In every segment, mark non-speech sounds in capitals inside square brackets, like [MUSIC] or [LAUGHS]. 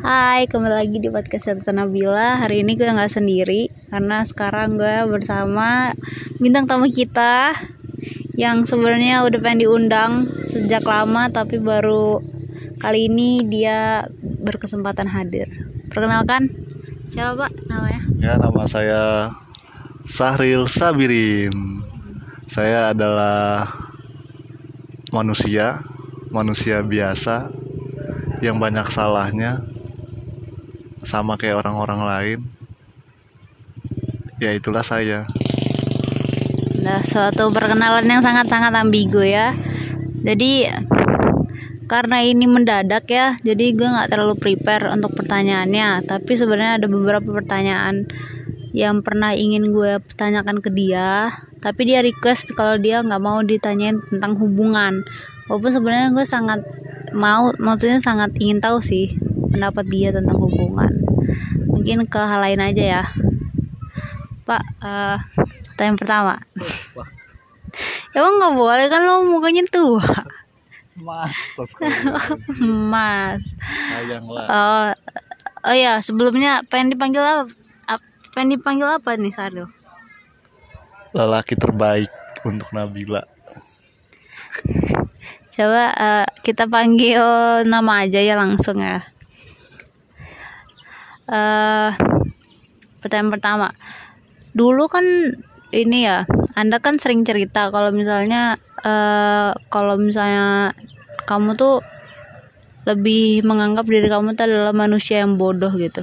Hai, kembali lagi di podcast Satu Nabila. Hari ini gue nggak sendiri karena sekarang gue bersama bintang tamu kita yang sebenarnya udah pengen diundang sejak lama tapi baru kali ini dia berkesempatan hadir. Perkenalkan, siapa Pak namanya? Ya, nama saya Sahril Sabirin. Saya adalah manusia, manusia biasa yang banyak salahnya sama kayak orang-orang lain. Ya itulah saya. Nah, suatu perkenalan yang sangat-sangat ambigu ya. Jadi karena ini mendadak ya, jadi gue nggak terlalu prepare untuk pertanyaannya. Tapi sebenarnya ada beberapa pertanyaan yang pernah ingin gue tanyakan ke dia, tapi dia request kalau dia nggak mau ditanyain tentang hubungan. Walaupun sebenarnya gue sangat mau, maksudnya sangat ingin tahu sih pendapat dia tentang hubungan. Mungkin ke hal lain aja ya. Pak, uh, pertanyaan pertama. [LAUGHS] Emang nggak boleh kan lo mukanya tua. Mas, [LAUGHS] Mas. Oh, oh ya sebelumnya pengen dipanggil apa? ap- Pengen dipanggil apa nih Sardo? Lelaki terbaik untuk Nabila. Coba eh, kita panggil nama aja ya langsung ya. Eh, pertanyaan pertama, dulu kan ini ya, Anda kan sering cerita kalau misalnya eh, kalau misalnya kamu tuh lebih menganggap diri kamu tuh adalah manusia yang bodoh gitu.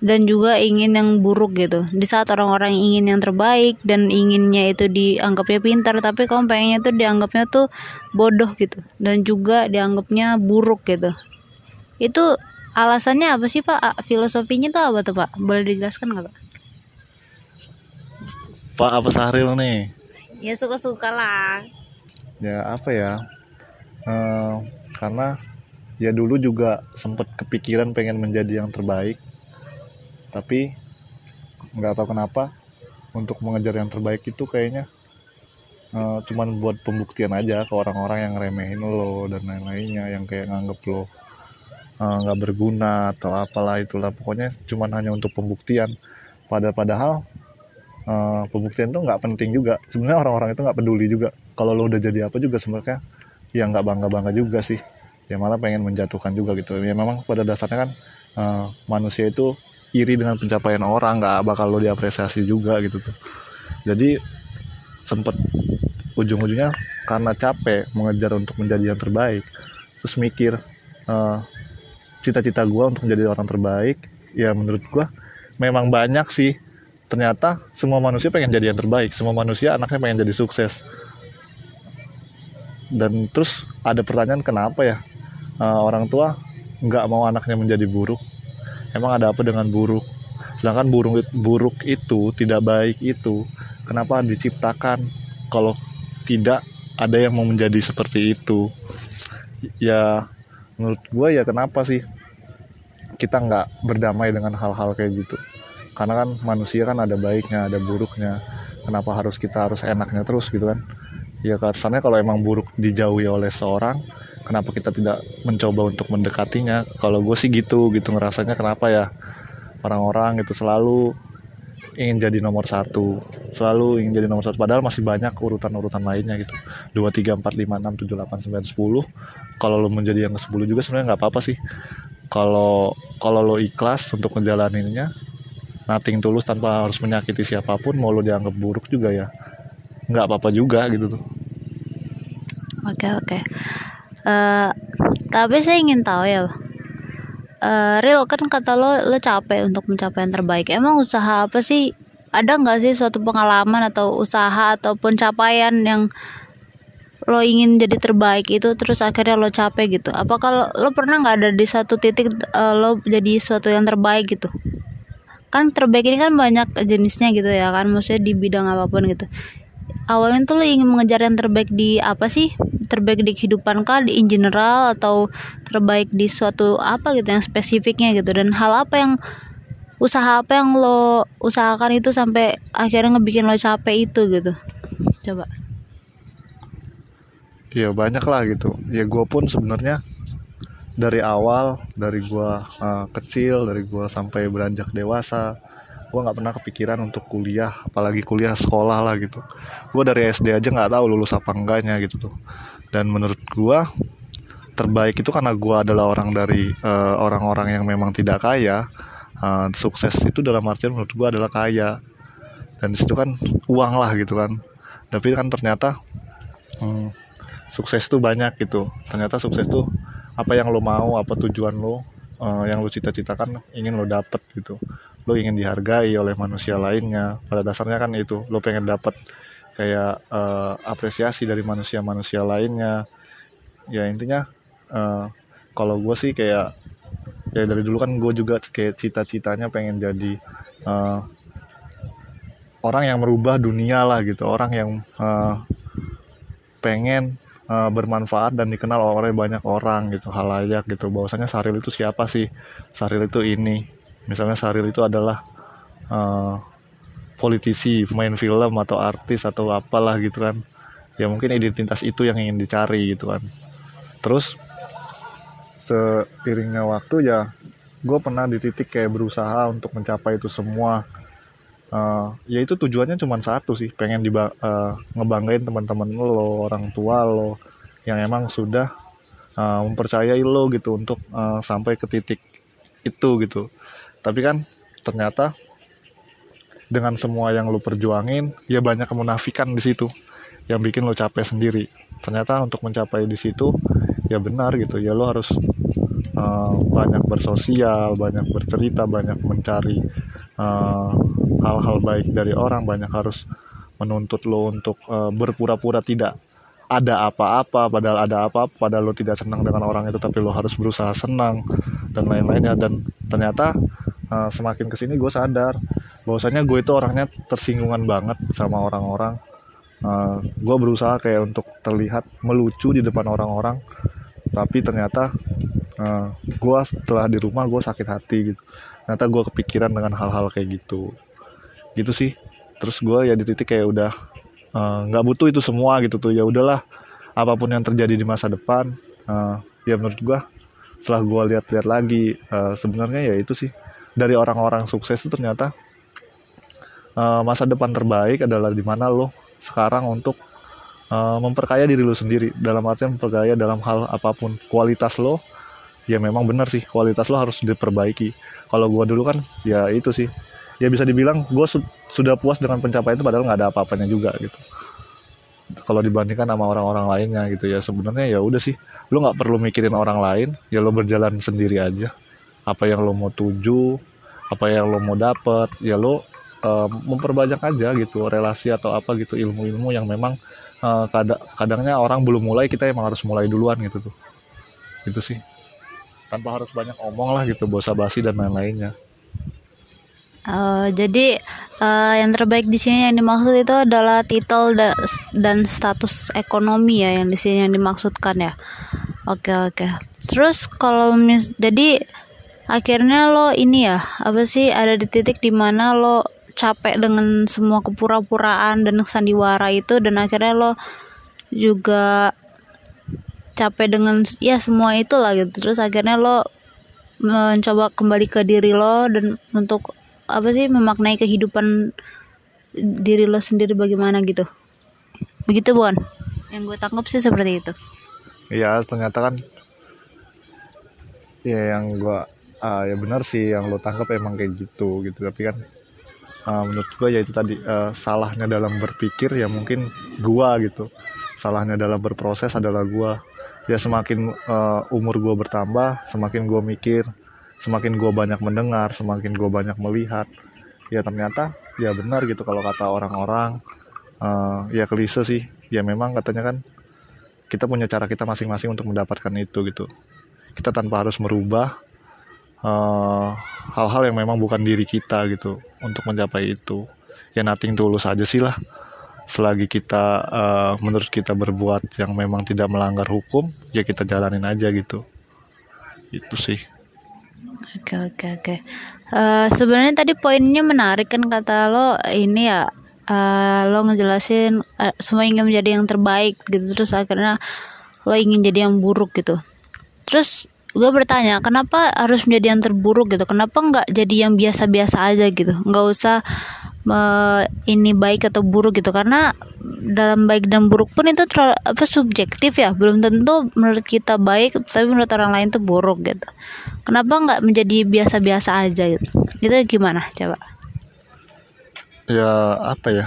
Dan juga ingin yang buruk gitu. Di saat orang-orang ingin yang terbaik dan inginnya itu dianggapnya pintar tapi kamu pengennya tuh dianggapnya tuh bodoh gitu. Dan juga dianggapnya buruk gitu. Itu alasannya apa sih pak? Filosofinya tuh apa tuh pak? Boleh dijelaskan nggak pak? Pak apa Sahril nih? ya suka-suka lah. Ya apa ya? Eh, karena ya dulu juga sempet kepikiran pengen menjadi yang terbaik. Tapi nggak tahu kenapa untuk mengejar yang terbaik itu kayaknya eh, cuman buat pembuktian aja ke orang-orang yang remehin lo dan lain-lainnya yang kayak nganggep lo eh, nggak berguna atau apalah itulah. Pokoknya cuman hanya untuk pembuktian. Pada padahal eh, pembuktian itu nggak penting juga. Sebenarnya orang-orang itu nggak peduli juga. Kalau lo udah jadi apa juga sebenarnya ya nggak bangga bangga juga sih. Ya malah pengen menjatuhkan juga gitu. Ya memang pada dasarnya kan eh, manusia itu iri dengan pencapaian orang nggak bakal lo diapresiasi juga gitu tuh. Jadi sempet ujung-ujungnya karena capek mengejar untuk menjadi yang terbaik terus mikir eh, cita-cita gue untuk menjadi orang terbaik ya menurut gue memang banyak sih. Ternyata semua manusia pengen jadi yang terbaik semua manusia anaknya pengen jadi sukses. Dan terus ada pertanyaan kenapa ya eh, orang tua nggak mau anaknya menjadi buruk? Emang ada apa dengan buruk? Sedangkan buruk buruk itu tidak baik itu kenapa diciptakan kalau tidak ada yang mau menjadi seperti itu? Ya menurut gue ya kenapa sih kita nggak berdamai dengan hal-hal kayak gitu? Karena kan manusia kan ada baiknya ada buruknya. Kenapa harus kita harus enaknya terus gitu kan? Ya kesannya kalau emang buruk dijauhi oleh seorang kenapa kita tidak mencoba untuk mendekatinya? Kalau gue sih gitu gitu ngerasanya kenapa ya? Orang-orang itu selalu ingin jadi nomor satu. Selalu ingin jadi nomor satu padahal masih banyak urutan-urutan lainnya gitu. Dua tiga empat lima enam tujuh delapan sembilan sepuluh. Kalau lo menjadi yang ke 10 juga sebenarnya nggak apa-apa sih. Kalau kalau lo ikhlas untuk ngejalaninnya nothing tulus tanpa harus menyakiti siapa pun mau lo dianggap buruk juga ya nggak apa-apa juga gitu tuh. Oke oke. Eh, tapi saya ingin tahu ya Eh, real kan kata lo lo capek untuk mencapai yang terbaik. Emang usaha apa sih? Ada nggak sih suatu pengalaman atau usaha ataupun capaian yang lo ingin jadi terbaik itu terus akhirnya lo capek gitu? Apa kalau lo pernah nggak ada di satu titik eh, lo jadi suatu yang terbaik gitu? Kan terbaik ini kan banyak jenisnya gitu ya kan maksudnya di bidang apa pun gitu awalnya tuh lo ingin mengejar yang terbaik di apa sih? Terbaik di kehidupan kah? Di in general atau terbaik di suatu apa gitu yang spesifiknya gitu. Dan hal apa yang usaha apa yang lo usahakan itu sampai akhirnya ngebikin lo capek itu gitu? Coba. Ya banyak lah gitu. Ya gue pun sebenarnya dari awal dari gua uh, kecil dari gua sampai beranjak dewasa gua nggak pernah kepikiran untuk kuliah apalagi kuliah sekolah lah gitu. Gua dari SD aja nggak tahu lulus apa enggaknya gitu tuh. Dan menurut gua terbaik itu karena gua adalah orang dari uh, orang-orang uh, yang memang tidak kaya uh, sukses itu dalam artian menurut gua adalah kaya. Dan di situ kan uang lah gitu kan. Tapi kan ternyata hmm, sukses tuh banyak gitu. Ternyata sukses tuh apa yang lo mau apa tujuan lo uh, yang lo cita-citakan ingin lo dapet gitu lo ingin dihargai oleh manusia lainnya. Pada dasarnya kan itu lo pengen dapet kayak uh, apresiasi dari manusia-manusia lainnya. Ya intinya uh, kalau gue sih kayak ya dari dulu kan gue juga kayak cita-citanya pengen jadi uh, orang yang merubah dunia lah gitu. Orang yang uh, pengen uh, bermanfaat dan dikenal oleh banyak orang gitu halayak gitu. Bahwasanya Saril itu siapa sih? Saril itu ini misalnya Saril itu adalah uh, politisi pemain film atau artis atau apalah gitu kan. Ya mungkin identitas itu yang ingin dicari gitu kan. Terus seiringnya waktu ya gue pernah di titik kayak berusaha untuk mencapai itu semua. Uh, ya itu tujuannya cuma satu sih pengen di uh, eh, ngebanggain teman-teman lo orang tua lo yang emang sudah uh, mempercayai lo gitu untuk uh, sampai ke titik itu gitu tapi kan ternyata dengan semua yang lo perjuangin ya banyak kemunafikan di situ yang bikin lo capek sendiri. Ternyata untuk mencapai di situ ya benar gitu. Ya lo harus uh, banyak bersosial banyak bercerita banyak mencari eh, hal-hal baik dari orang banyak harus menuntut lo untuk uh, berpura-pura tidak ada apa-apa padahal ada apa-apa padahal lo tidak senang dengan orang itu tapi lo harus berusaha senang dan lain-lainnya. Dan ternyata uh, semakin ke sini gue sadar bahwasanya gue itu orangnya tersinggungan banget sama orang-orang. Uh, gue berusaha kayak untuk terlihat melucu di depan orang-orang tapi ternyata uh, gue setelah di rumah gue sakit hati gitu. Ternyata gue kepikiran dengan hal-hal kayak gitu. Gitu sih. Terus gue ya di titik kayak udah eh, nggak uh, butuh itu semua gitu tuh. Ya udahlah apa pun yang terjadi di masa depan uh, ya menurut gue setelah gue lihat-lihat lagi uh, sebenarnya ya itu sih dari orang-orang sukses itu ternyata uh, masa depan terbaik adalah di mana lo sekarang untuk uh, memperkaya diri lo sendiri. Dalam artian memperkaya dalam hal apa pun. Kualitas lo ya memang benar sih. Kualitas lo harus diperbaiki. Kalau gue dulu kan ya itu sih. Ya bisa dibilang gue su sudah puas dengan pencapaian itu padahal nggak ada apa-apanya juga gitu. Kalau dibandingkan sama orang-orang lainnya gitu ya. Sebenarnya ya udah sih. Lo nggak perlu mikirin orang lain ya lo berjalan sendiri aja apa yang lo mau tuju apa yang lo mau dapet ya lo uh, memperbanyak aja gitu relasi atau apa gitu ilmu-ilmu yang memang uh, kadang kadangnya orang belum mulai kita emang harus mulai duluan gitu tuh itu sih tanpa harus banyak omong lah gitu bosa basi dan lain-lainnya Uh, jadi uh, yang terbaik di sini yang dimaksud itu adalah titel da dan status ekonomi ya yang di sini yang dimaksudkan ya. Oke okay, oke. Okay. Terus kalau mis jadi akhirnya lo ini ya apa sih ada di titik di mana lo capek dengan semua kepura-puraan dan sandiwara itu dan akhirnya lo juga capek dengan ya semua itu lah gitu. Terus akhirnya lo mencoba kembali ke diri lo dan untuk apa sih memaknai kehidupan diri lo sendiri bagaimana gitu. Begitu bukan yang gue tangkap sih seperti itu. Iya ternyata kan ya yang gue uh, ya benar sih yang lo tangkap emang kayak gitu gitu. Tapi kan uh, menurut gue ya itu tadi uh, salahnya dalam berpikir ya mungkin gue gitu. Salahnya dalam berproses adalah gue ya semakin uh, umur gue bertambah semakin gue mikir semakin gue banyak mendengar semakin gue banyak melihat ya ternyata ya benar gitu kalau kata orang-orang. Uh, ya klise sih. Ya memang katanya kan kita punya cara kita masing-masing untuk mendapatkan itu gitu. Kita tanpa harus merubah hal-hal uh, yang memang bukan diri kita gitu untuk mencapai itu. Ya nating tulus aja sih lah. Selagi kita uh, menurut kita berbuat yang memang tidak melanggar hukum ya kita jalanin aja gitu. Itu sih. Oke oke oke. Uh, sebenarnya tadi poinnya menarik kan kata lo ini ya uh, lo ngejelasin uh, semua ingin menjadi yang terbaik gitu. Terus akhirnya lo ingin jadi yang buruk gitu. Terus gue bertanya kenapa harus menjadi yang terburuk gitu? Kenapa nggak jadi yang biasa-biasa aja gitu? Nggak usah uh, ini baik atau buruk gitu. Karena dalam baik dan buruk pun itu terlalu, apa subjektif ya. Belum tentu menurut kita baik tapi menurut orang lain tuh buruk gitu. Kenapa nggak menjadi biasa-biasa aja gitu? Itu gimana? Coba. Ya apa ya?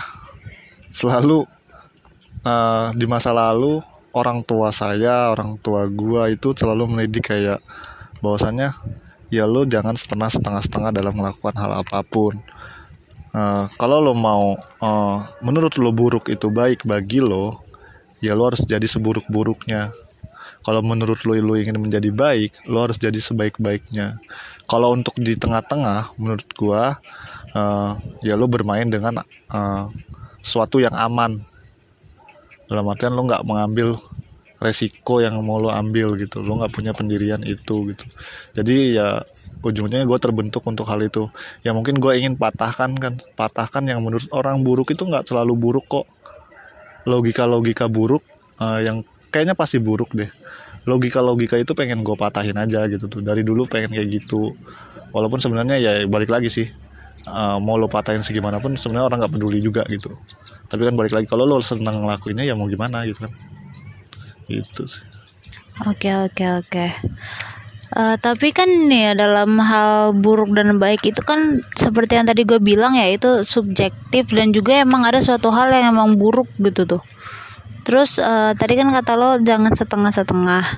Selalu uh, di masa lalu orang tua saya orang tua gua itu selalu mendidik kayak bahwasanya ya lo jangan setengah setengah setengah dalam melakukan hal apa pun. Uh, kalau lo mau uh, menurut lo buruk itu baik bagi lo ya lo harus jadi seburuk-buruknya. Kalau menurut lo lo ingin menjadi baik lo harus jadi sebaik-baiknya. Kalau untuk di tengah-tengah menurut gua uh, ya lo bermain dengan uh, suatu yang aman dalam artian lo nggak mengambil resiko yang mau lo ambil gitu. Lo nggak punya pendirian itu gitu. Jadi ya ujungnya gue terbentuk untuk hal itu. Ya mungkin gue ingin patahkan kan. Patahkan yang menurut orang buruk itu nggak selalu buruk kok. Logika logika buruk uh, yang kayaknya pasti buruk deh. Logika logika itu pengen gue patahin aja gitu tuh. Dari dulu pengen kayak gitu. Walaupun sebenarnya ya balik lagi sih uh, mau lo patahin segimanapun sebenarnya orang nggak peduli juga gitu tapi kan balik lagi kalau lo senang ngelakuinnya ya mau gimana gitu kan itu sih oke oke oke Uh, tapi kan ya dalam hal buruk dan baik itu kan seperti yang tadi gue bilang ya itu subjektif dan juga emang ada suatu hal yang emang buruk gitu tuh. Terus uh, tadi kan kata lo jangan setengah-setengah.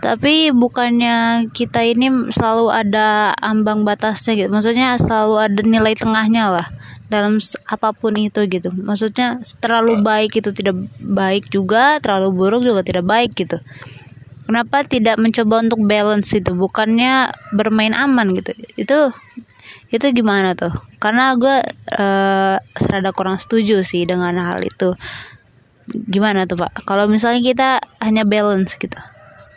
Tapi bukannya kita ini selalu ada ambang batasnya gitu. Maksudnya selalu ada nilai tengahnya lah dalam apa pun itu gitu. Maksudnya terlalu baik itu tidak baik juga terlalu buruk juga tidak baik gitu. Kenapa tidak mencoba untuk balance itu? Bukannya bermain aman gitu. Itu itu gimana tuh? Karena gue uh, serada kurang setuju sih dengan hal itu. Gimana tuh pak? Kalau misalnya kita hanya balance gitu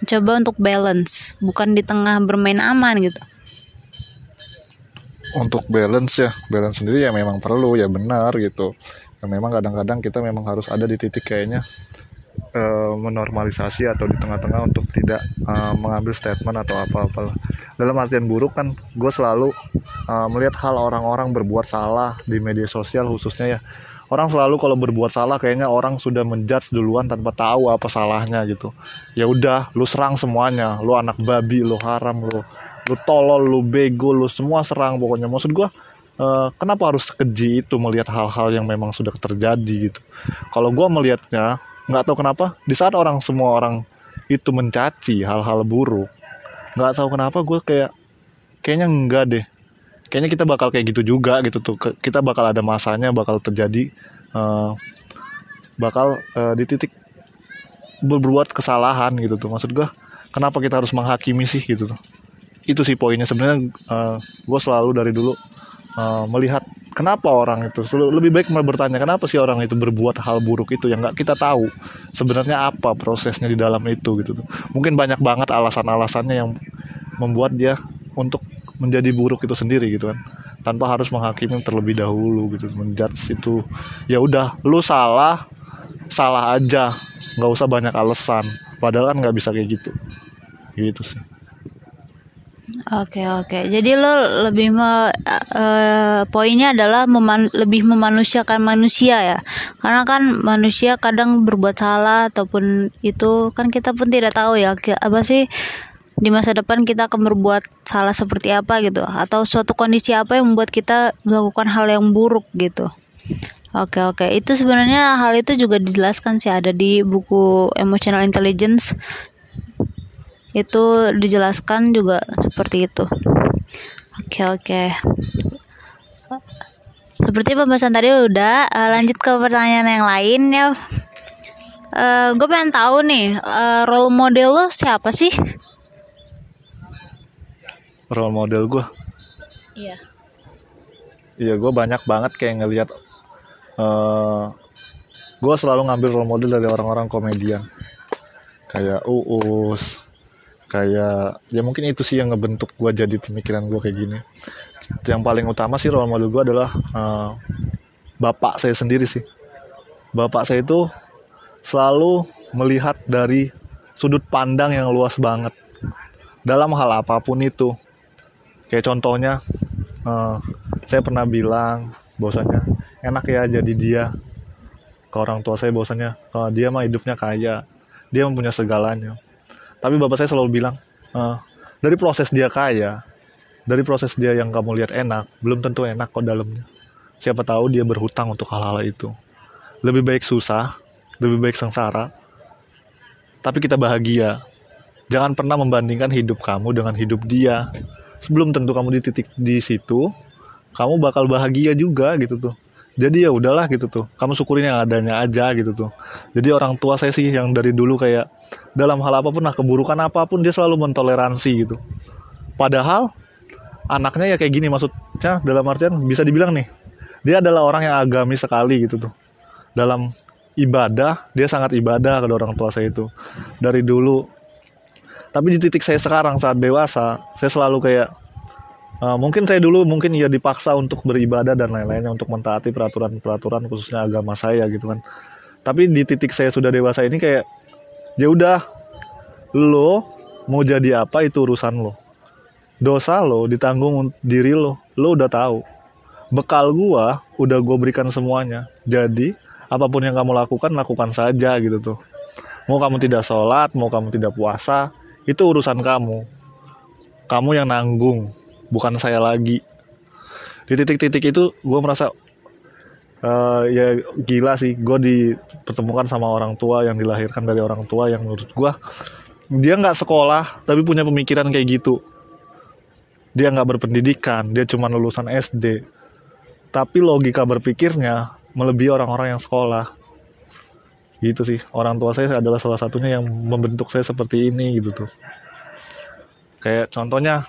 coba untuk balance bukan di tengah bermain aman gitu untuk balance ya balance sendiri ya memang perlu ya benar gitu. Ya memang kadang-kadang kita memang harus ada di titik kayaknya uh, menormalisasi atau di tengah-tengah untuk tidak uh, mengambil statement atau apa-apa dalam artian buruk kan gue selalu uh, melihat hal orang-orang berbuat salah di media sosial khususnya ya. Orang selalu kalau berbuat salah kayaknya orang sudah menjudge duluan tanpa tahu apa salahnya gitu. Ya udah lu serang semuanya. Lu anak babi lu haram lu lu tolol lu bego lu semua serang pokoknya. Maksud gue uh, kenapa harus keji itu melihat hal-hal yang memang sudah terjadi gitu? Kalau gue melihatnya nggak tahu kenapa di saat orang semua orang itu mencaci hal-hal buruk nggak tahu kenapa gue kayak kayaknya enggak deh. Kayaknya kita bakal kayak gitu juga gitu tuh. Kita bakal ada masanya bakal terjadi uh, bakal uh, di titik berbuat kesalahan gitu tuh. Maksud gue kenapa kita harus menghakimi sih gitu tuh itu sih poinnya. Sebenarnya uh, gue selalu dari dulu uh, melihat kenapa orang itu lebih baik bertanya kenapa sih orang itu berbuat hal buruk itu yang nggak kita tahu sebenarnya apa prosesnya di dalam itu gitu mungkin banyak banget alasan-alasannya yang membuat dia untuk menjadi buruk itu sendiri gitu kan. Tanpa harus menghakimi terlebih dahulu gitu. Menjudge itu ya udah lu salah salah aja. Nggak usah banyak alasan. Padahal kan nggak bisa kayak gitu. Gitu sih Oke oke. Jadi lo lebih me, uh, poinnya adalah meman, lebih memanusiakan manusia ya. Karena kan manusia kadang berbuat salah ataupun itu kan kita pun tidak tahu ya apa sih di masa depan kita akan berbuat salah seperti apa gitu atau suatu kondisi apa yang membuat kita melakukan hal yang buruk gitu. Oke oke, itu sebenarnya hal itu juga dijelaskan sih ada di buku Emotional Intelligence itu dijelaskan juga seperti itu. Oke oke. Seperti pembahasan tadi udah uh, lanjut ke pertanyaan yang lain ya. Uh, eh, gue pengen tahu nih uh, role model lo siapa sih? Role model gue iya. Iya gue banyak banget kayak ngelihat uh, gue selalu ngambil role model dari orang-orang komedian. Kayak Uus kayak ya mungkin itu sih yang ngebentuk gue jadi pemikiran gue kayak gini. Yang paling utama sih role model gue adalah uh, bapak saya sendiri sih. Bapak saya itu selalu melihat dari sudut pandang yang luas banget. Dalam hal apa pun itu. Kayak contohnya uh, saya pernah bilang bahwasanya enak ya jadi dia. Ke orang tua saya bahwasanya uh, dia mah hidupnya kaya. Dia mempunyai segalanya tapi bapak saya selalu bilang uh, dari proses dia kaya dari proses dia yang kamu lihat enak belum tentu enak kok dalamnya. Siapa tahu dia berhutang untuk hal-hal itu. Lebih baik susah lebih baik sengsara. Tapi kita bahagia. Jangan pernah membandingkan hidup kamu dengan hidup dia. Sebelum tentu kamu di titik di situ kamu bakal bahagia juga gitu tuh jadi ya udahlah gitu tuh. Kamu syukurin yang adanya aja gitu tuh. Jadi orang tua saya sih yang dari dulu kayak dalam hal apa pun nah keburukan apa pun dia selalu mentoleransi gitu. Padahal anaknya ya kayak gini maksudnya dalam artian bisa dibilang nih dia adalah orang yang agamis sekali gitu tuh. Dalam ibadah dia sangat ibadah ke orang tua saya itu. Dari dulu tapi di titik saya sekarang saat dewasa saya selalu kayak uh, mungkin saya dulu mungkin ya dipaksa untuk beribadah dan lain-lainnya untuk mentaati peraturan-peraturan khususnya agama saya gitu kan. Tapi di titik saya sudah dewasa ini kayak ya udah lo mau jadi apa itu urusan lo. Dosa lo ditanggung diri lo lo udah tahu. Bekal gua udah gue berikan semuanya. Jadi apa pun yang kamu lakukan lakukan saja gitu tuh. Mau kamu tidak sholat mau kamu tidak puasa itu urusan kamu. Kamu yang nanggung bukan saya lagi. Di titik-titik itu gue merasa uh, ya gila sih gue dipertemukan sama orang tua yang dilahirkan dari orang tua yang menurut gue dia nggak sekolah tapi punya pemikiran kayak gitu. Dia nggak berpendidikan dia cuma lulusan SD tapi logika berpikirnya melebihi orang-orang yang sekolah. Gitu sih orang tua saya adalah salah satunya yang membentuk saya seperti ini gitu tuh. Kayak contohnya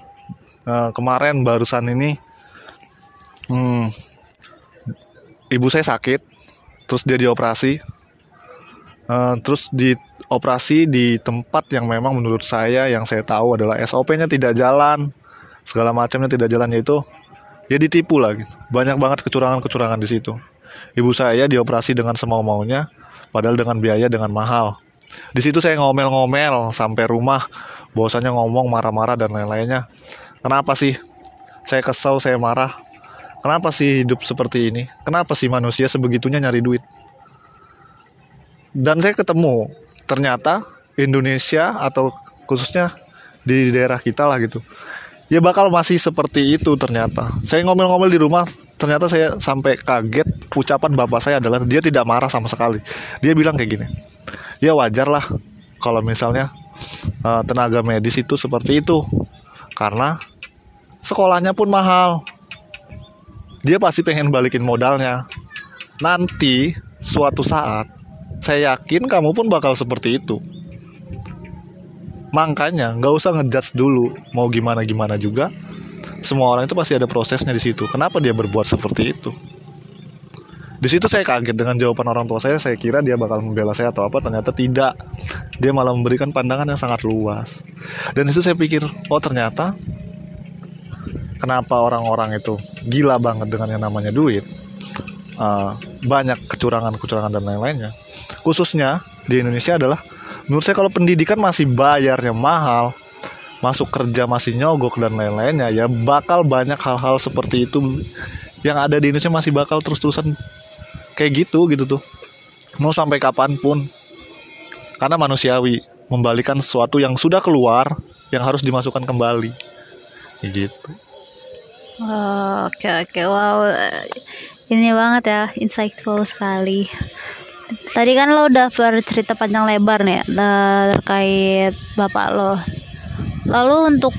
uh, kemarin barusan ini hmm, ibu saya sakit terus dia dioperasi. Uh, terus dioperasi di tempat yang memang menurut saya yang saya tahu adalah SOP-nya tidak jalan segala macamnya tidak jalan yaitu ya ditipu lagi. Banyak banget kecurangan-kecurangan di situ. Ibu saya dioperasi dengan semau maunya padahal dengan biaya dengan mahal. Di situ saya ngomel-ngomel sampai rumah bahwasanya ngomong marah-marah dan lain-lainnya kenapa sih saya kesel saya marah? Kenapa sih hidup seperti ini? Kenapa sih manusia sebegitunya nyari duit? Dan saya ketemu ternyata Indonesia atau khususnya di daerah kita lah gitu ya bakal masih seperti itu ternyata. Saya ngomel-ngomel di rumah ternyata saya sampai kaget ucapan bapak saya adalah dia tidak marah sama sekali. Dia bilang kayak gini ya wajar lah kalau misalnya uh, tenaga medis itu seperti itu. Karena sekolahnya pun mahal. Dia pasti pengen balikin modalnya. Nanti suatu saat saya yakin kamu pun bakal seperti itu. Makanya nggak usah ngejudge dulu mau gimana gimana juga. Semua orang itu pasti ada prosesnya di situ. Kenapa dia berbuat seperti itu di situ saya kaget dengan jawaban orang tua saya saya kira dia bakal membela saya atau apa. Ternyata tidak. Dia malah memberikan pandangan yang sangat luas. Dan itu saya pikir oh ternyata kenapa orang-orang itu gila banget dengan yang namanya duit uh, banyak kecurangan-kecurangan dan lain-lainnya. Khususnya di Indonesia adalah menurut saya kalau pendidikan masih bayarnya mahal. Masuk kerja masih nyogok dan lain-lainnya ya bakal banyak hal-hal seperti itu yang ada di Indonesia masih bakal terus-terusan kayak gitu gitu tuh. Mau sampai kapan pun. Karena manusiawi membalikan sesuatu yang sudah keluar yang harus dimasukkan kembali. Gitu. Oh, oke oke. Wow ini banget ya insightful sekali. Tadi kan lo udah bercerita panjang lebar nih terkait bapak lo. Lalu untuk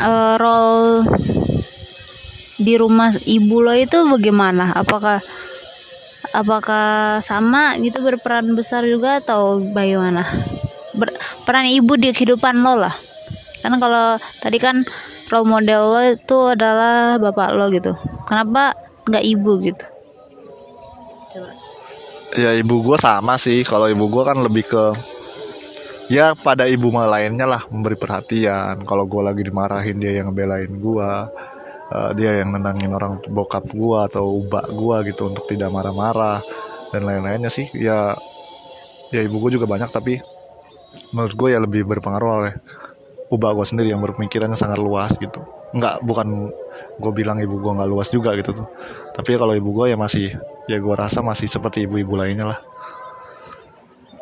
uh, role di rumah ibu lo itu bagaimana? Apakah apakah sama gitu berperan besar juga atau bagaimana? Ber, peran ibu di kehidupan lo lah. Karena kalau tadi kan role model lo itu adalah bapak lo gitu. Kenapa nggak ibu gitu? Coba. ya ibu gue sama sih. Kalau ibu gue kan lebih ke ya pada ibu lainnya lah memberi perhatian. Kalau gue lagi dimarahin dia yang ngebelain gue uh, dia yang nenangin orang bokap gue atau ubak gue gitu untuk tidak marah-marah dan lain-lainnya sih. Ya ya ibu gue juga banyak tapi menurut gue ya lebih berpengaruh oleh ubah gue sendiri yang berpemikirannya sangat luas gitu. Nggak bukan gue bilang ibu gue nggak luas juga gitu tuh. Tapi kalau ibu gue ya masih ya gue rasa masih seperti ibu-ibu lainnya lah.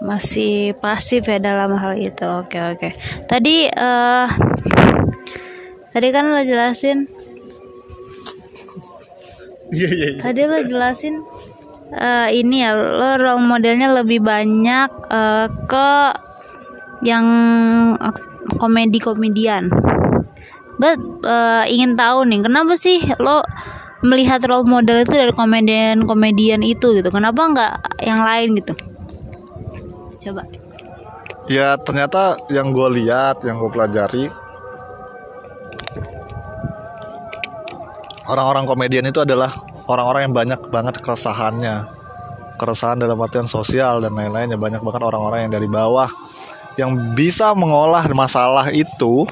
Masih pasif ya dalam hal itu. Oke oke. Tadi uh, tadi kan lo jelasin iya iya iya. Tadi lo jelasin uh, ini ya lo role modelnya lebih banyak uh, ke yang komedi komedian gue uh, ingin tahu nih kenapa sih lo melihat role model itu dari komedian komedian itu gitu? Kenapa nggak yang lain gitu? Coba. Ya ternyata yang gue lihat yang gue pelajari orang-orang komedian itu adalah orang-orang yang banyak banget keresahannya. Keresahan dalam artian sosial dan lain-lainnya. Banyak banget orang-orang yang dari bawah yang bisa mengolah masalah itu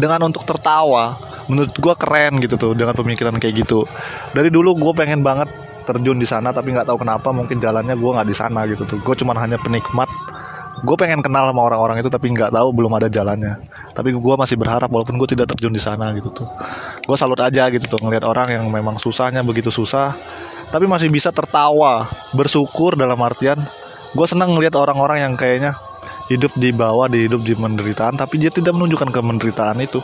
dengan untuk tertawa. Menurut gue keren gitu tuh dengan pemikiran kayak gitu. Dari dulu gue pengen banget terjun di sana tapi nggak tahu kenapa mungkin jalannya gue nggak di sana gitu tuh. Gue cuma hanya penikmat. Gue pengen kenal sama orang-orang itu tapi nggak tahu belum ada jalannya. Tapi gue masih berharap walaupun gue tidak terjun di sana gitu tuh gue salut aja gitu tuh ngelihat orang yang memang susahnya begitu susah tapi masih bisa tertawa bersyukur dalam artian gue senang ngelihat orang-orang yang kayaknya hidup di bawah di hidup di penderitaan tapi dia tidak menunjukkan kemenderitaan itu.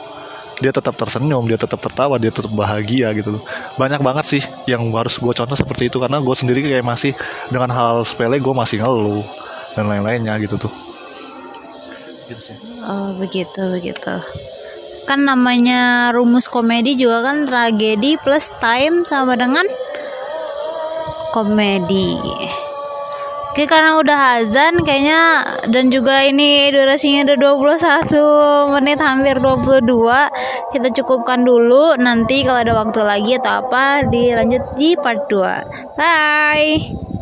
Dia tetap tersenyum dia tetap tertawa dia tetap bahagia gitu. Banyak banget sih yang harus gue contoh seperti itu karena gue sendiri kayak masih dengan hal sepele gue masih ngeluh dan lain-lainnya gitu tuh. Gitu oh begitu begitu kan namanya rumus komedi juga kan tragedi plus time sama dengan komedi. Oke karena udah azan kayaknya dan juga ini durasinya udah 21 menit hampir 22 kita cukupkan dulu nanti kalau ada waktu lagi atau apa dilanjut di part 2 bye